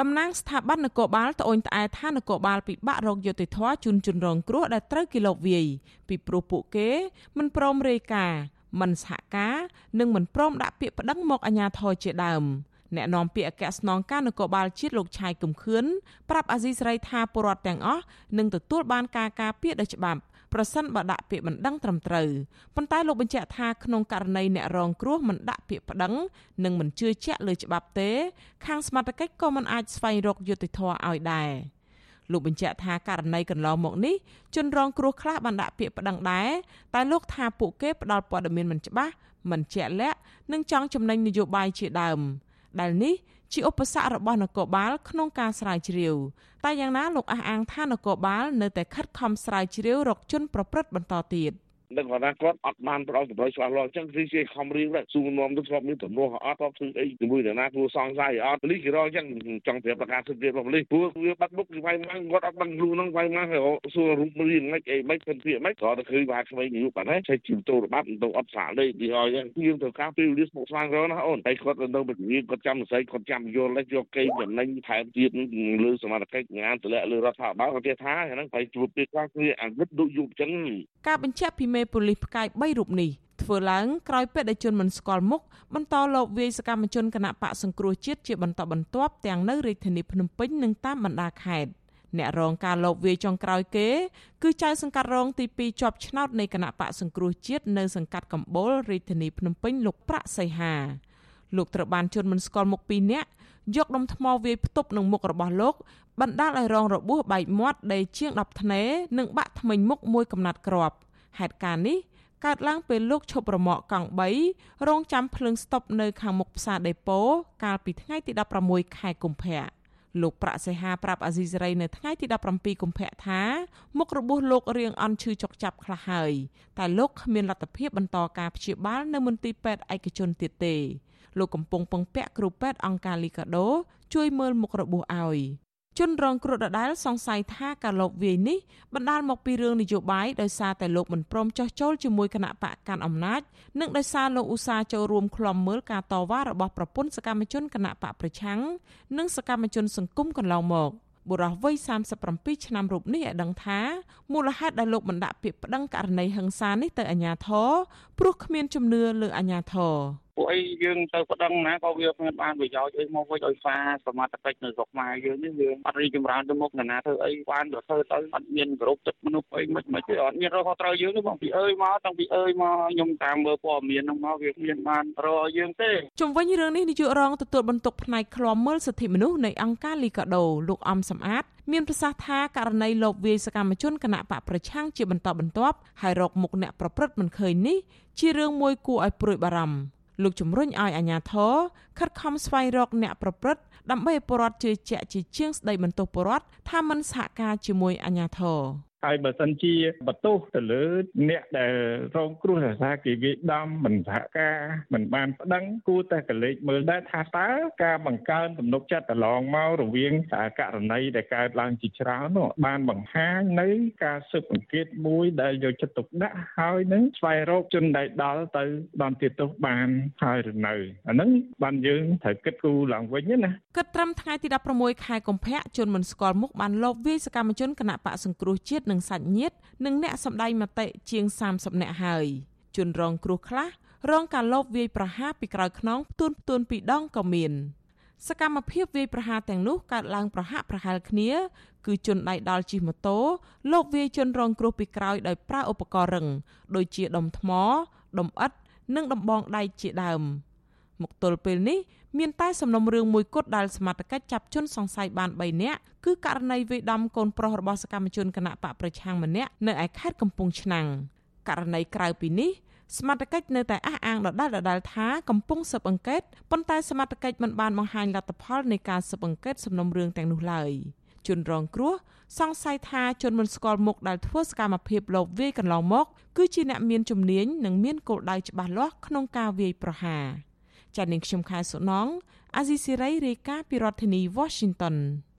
តំណាងស្ថាប័ននគរបាលត្អូញត្អែថានគរបាលពិបាករកយុត្តិធម៌ជូនជនរងគ្រោះដែលត្រូវគេលបវាយពីព្រោះពួកគេមិនព្រមរាយការណ៍មិនសហការនិងមិនព្រមដាក់ពាក្យប្តឹងមកអាជ្ញាធរជាដើមអ្នកនាំពាក្យអគ្គស្នងការនគរបាលជាតិលោកឆាយកំខឿនប្រាប់អាស៊ីសេរីថាពលរដ្ឋទាំងអស់នឹងទទួលបានការការពារដោយច្បាប់ ប្រសិនបើដាក់ពាក្យបណ្ដឹងត្រឹមត្រូវប៉ុន្តែលោកបញ្ជាក់ថាក្នុងករណីអ្នករងគ្រោះមិនដាក់ពាក្យប្តឹងនិងមិនជឿជាក់លើច្បាប់ទេ ខាងសមត្ថកិច្ចក៏មិនអាចស្វែងរកយុត្តិធម៌ឲ្យដែរលោកបញ្ជាក់ថាករណីកន្លងមកនេះជនរងគ្រោះខ្លះបានដាក់ពាក្យប្តឹងដែរតែលោកថាពួកគេផ្ដល់ព័ត៌មានមិនច្បាស់មិនជាក់លាក់និងចង់ចំណេញនយោបាយជាដើមដែលនេះ ជាឧបសគ្គរបស់នគរបាលក្នុងការស្រាវជ្រាវតែយ៉ាងណាលោកអះអាងថានគរបាលនៅតែខិតខំស្រាវជ្រាវរកជនប្រព្រឹត្តបន្តទៀត។ នឹងគាត់ថាគាត់អត់បានផ្ដល់តម្រូវច្បាស់លាស់អញ្ចឹងគឺជាខំរៀងដែរសួរនាំទៅធ្លាប់មានទំនាស់អត់ធ្លាប់ធ្វើអីជាមួយនរណាគួរសង្ស័យអត់ប៉ូលីសគេរកអញ្ចឹងចង់ប្រាប់ប្រកាសសិទ្ធិរបស់ប៉ូលីសព្រោះវាបាត់មុខវាវាយម៉ាំងគាត់អត់ដឹងខ្លួនហ្នឹងវាយម៉ាំងហើយសួររូបរៀងមិនអីមិន phân biệt មិនគាត់ទៅឃើញថាក្មេងយុវបានហើយជីវទូរបាត់ទៅអត់សាលេទីហើយយើងត្រូវការពេលវេលាស្មុគស្មាញរណាអូនហើយគាត់នៅបរិយាគាត់ចាំស័យគាត់ចាំយល់យកកេងចំណេញថែមទៀតលើសមាជិកងานតម្លាក់លើរដ្ឋាភិបាលគាត់ថាហ្នឹងហើយជួបពេលខ្លះគឺអាងឹតដូចយុវអញ្ចឹងការបញ្ជាក់ពីមេប៉ូលីសផ្កាយ3រូបនេះធ្វើឡើងក្រោយពេលដែលជនមិនស្គាល់មុខបន្តលបវាយសកម្មជនគណៈបកសង្គ្រោះជាតិជាបន្តបន្ទាប់ទាំងនៅរាជធានីភ្នំពេញនិងតាមបណ្ដាខេត្តអ្នករងការលបវាយចុងក្រោយគេ គឺចៅសង្កាត់រងទី2ជាប់ឆ្នោតនៃគណៈបកសង្គ្រោះជាតិនៅសង្កាត់កំបូលរាជធានីភ្នំពេញលោកប្រាក់សីហាលោកត្រូវបានជនមិនស្គាល់មុខ2នាក់យកដុំថ្មវាយផ្ទប់នឹងមុខរបស់លោកបណ្ដាលឲ្យរងរបួសបែកមាត់ដីជាង10ធ្នេនិងបាក់ធ្មេញមុខមួយកំណាត់គ្រាប់ ហេតុការណ៍នេះកើតឡើងពេលលោកឈប់រមាក់កង់3រងចាំភ្លើងស្តុបនៅខាងមុខផ្សារដេប៉ូកាលពីថ្ងៃទី16ខែកុម្ភៈលោកប្រាក់សេហាប្រាប់អាស៊ីសេរីនៅថ្ងៃទី17កុម្ភៈថាមុខរបួសលោករៀងអន់ឈឺចុកចាប់ខ្លះហើយតែលោកគ្មានលទ្ធភាពបន្តការព្យាបាលនៅមន្ទីរពេទ្យឯកជនទៀតទេលោកកំពុងពឹងពាក់គ្រូពេទ្យអង្គការលីកាដូ ជួយមើលមុខរបួសឲ្យ ជនរងគ្រោះដដែលសង្ស័យថាការលបវាយនេះបណ្ដាលមកពីរឿងនយោបាយដោយសារតែលោកមិនព្រមចោះចូលជាមួយគណៈបកកាន់អំណាចនិងដោយសារលោកឧស្សាហ៍ចូលរួមក្លំមើលការតវ៉ារបស់ប្រពន្ធសកម្មជនគណៈបកប្រឆាំងនិងសកម្មជនសង្គមកន្លងមកបុរសវ័យ37ឆ្នាំរូបនេះឲ្យដឹងថាមូលហេតុដែលលោកមិនដាក់ពាក្យប្តឹងករណីហិង្សានេះទៅអាជ្ញាធរព្រោះគ្មានជំនឿលើអាជ្ញាធរ ពួកអីយើងទៅប្តឹងណាក៏វាគ្មានបានប្រយោជន៍អីមកវិញដោយសារសមត្ថកិច្ចនៅស្រុកខ្មែរយើងនេះវាអត់រីចម្រើនទៅមុខណាធ្វើអីបានទៅធ្វើទៅអត់មានគោរពចិត្តមនុស្សអីមិនមិនទេអត់មានរកខុសត្រូវយើងទេបងពីអើយមកតាំងពីអើយមកខ្ញុំតាមមើលព័ត៌មានហ្នឹងមកវាគ្មានបានរកយើងទេជំវិញរឿងនេះនាយករងទទួលបន្ទុកផ្នែកឃ្លាំមើលសិទ្ធិមនុស្សនៃអង្គការលីកាដូលោកអំសំអាតមានប្រសាសន៍ថាករណីលបវាយសកម្មជនគណៈបកប្រឆាំងជាបន្តបន្ទាប់ហើយរកមុខអ្នកប្រព្រឹត្តមិនឃើញនេះជារឿងមួយគួរឲ្យព្រួយបារម្ភ លោកជំរុញឲ្យអាជ្ញាធរខិតខំស្វែងរកអ្នកប្រព្រឹត្តដើម្បីឲ្យពលរដ្ឋជឿជាក់ជាជាងស្ដីបន្ទោសពលរដ្ឋថាមិនសហការជាមួយអាជ្ញាធរ ហើយបើសិនជាបន្ទោសទៅលើអ្នកដែលរងគ្រោះដោយសារគេវាយដំមិនសហការមិនបានប្តឹងគួរតែកលេចមើលដែរថាតើការបង្កើនទំនុកចិត្តកន្លងមករវាងករណីដែលកើតឡើងជាច្រើននោះបានបង្ហាញនៅការស៊ើបអង្កេតមួយដែលយកចិត្តទុកដាក់ហើយនឹងស្វែងរកជនដែលដល់ទៅបានទៀតទោសបានហើយឬនៅអាហ្នឹងបានយើងត្រូវគិតគូរឡើងវិញណាគិតត្រឹមថ្ងៃទី16ខែកុម្ភៈជនមិនស្គាល់មុខបានលបវាយសកម្មជនគណៈបកសង្គ្រោះជាតិនិងសាច់ញាតិនិងអ្នកសម្ដែងមតិជាង30នាក់ហើយជនរងគ្រោះខ្លះរងការលបវាយប្រហារពីក្រោយខ្នងផ្ទួនផ្ទួនពីរដងក៏មានសកម្មភាពវាយប្រហារទាំងនោះកើតឡើងប្រហាក់ប្រហែលគ្នា គឺជនដៃដល់ជិះម៉ូតូលោកវាយជនរងគ្រោះពីក្រោយដោយប្រើឧបករណ៍រឹង ដូចជាដុំថ្មដុំឥដ្ឋនិងដំបងដែកជាដើម មកទល់ពេលនេះមានតែសំណុំរឿងមួយគត់ដែលសមត្ថកិច្ចចាប់ជនសង្ស័យបាន3នាក់គឺករណីវាយដំកូនប្រុសរបស់សកម្មជនគណៈបកប្រឆាំងម្នាក់នៅឯខេត្តកំពង់ឆ្នាំងករណីក្រៅពីនេះសមត្ថកិច្ចនៅតែអះអាងដដែលដដែលថាកំពុងស៊ើបអង្កេតប៉ុន្តែសមត្ថកិច្ចមិនបានបង្ហាញលទ្ធផលនៃការស៊ើបអង្កេតសំណុំរឿងទាំងនោះឡើយជនរងគ្រោះសង្ស័យថាជនមិនស្គាល់មុខដែលធ្វើសកម្មភាពលបវាយកន្លងមក គឺជាអ្នកមានជំនាញនិងមានគោលដៅច្បាស់លាស់ក្នុងការវាយប្រហារ។ ចា៎នាងខ្ញុំខែសុណងអាស៊ីសេរីរាយការណ៍ពីរដ្ឋធានី Washington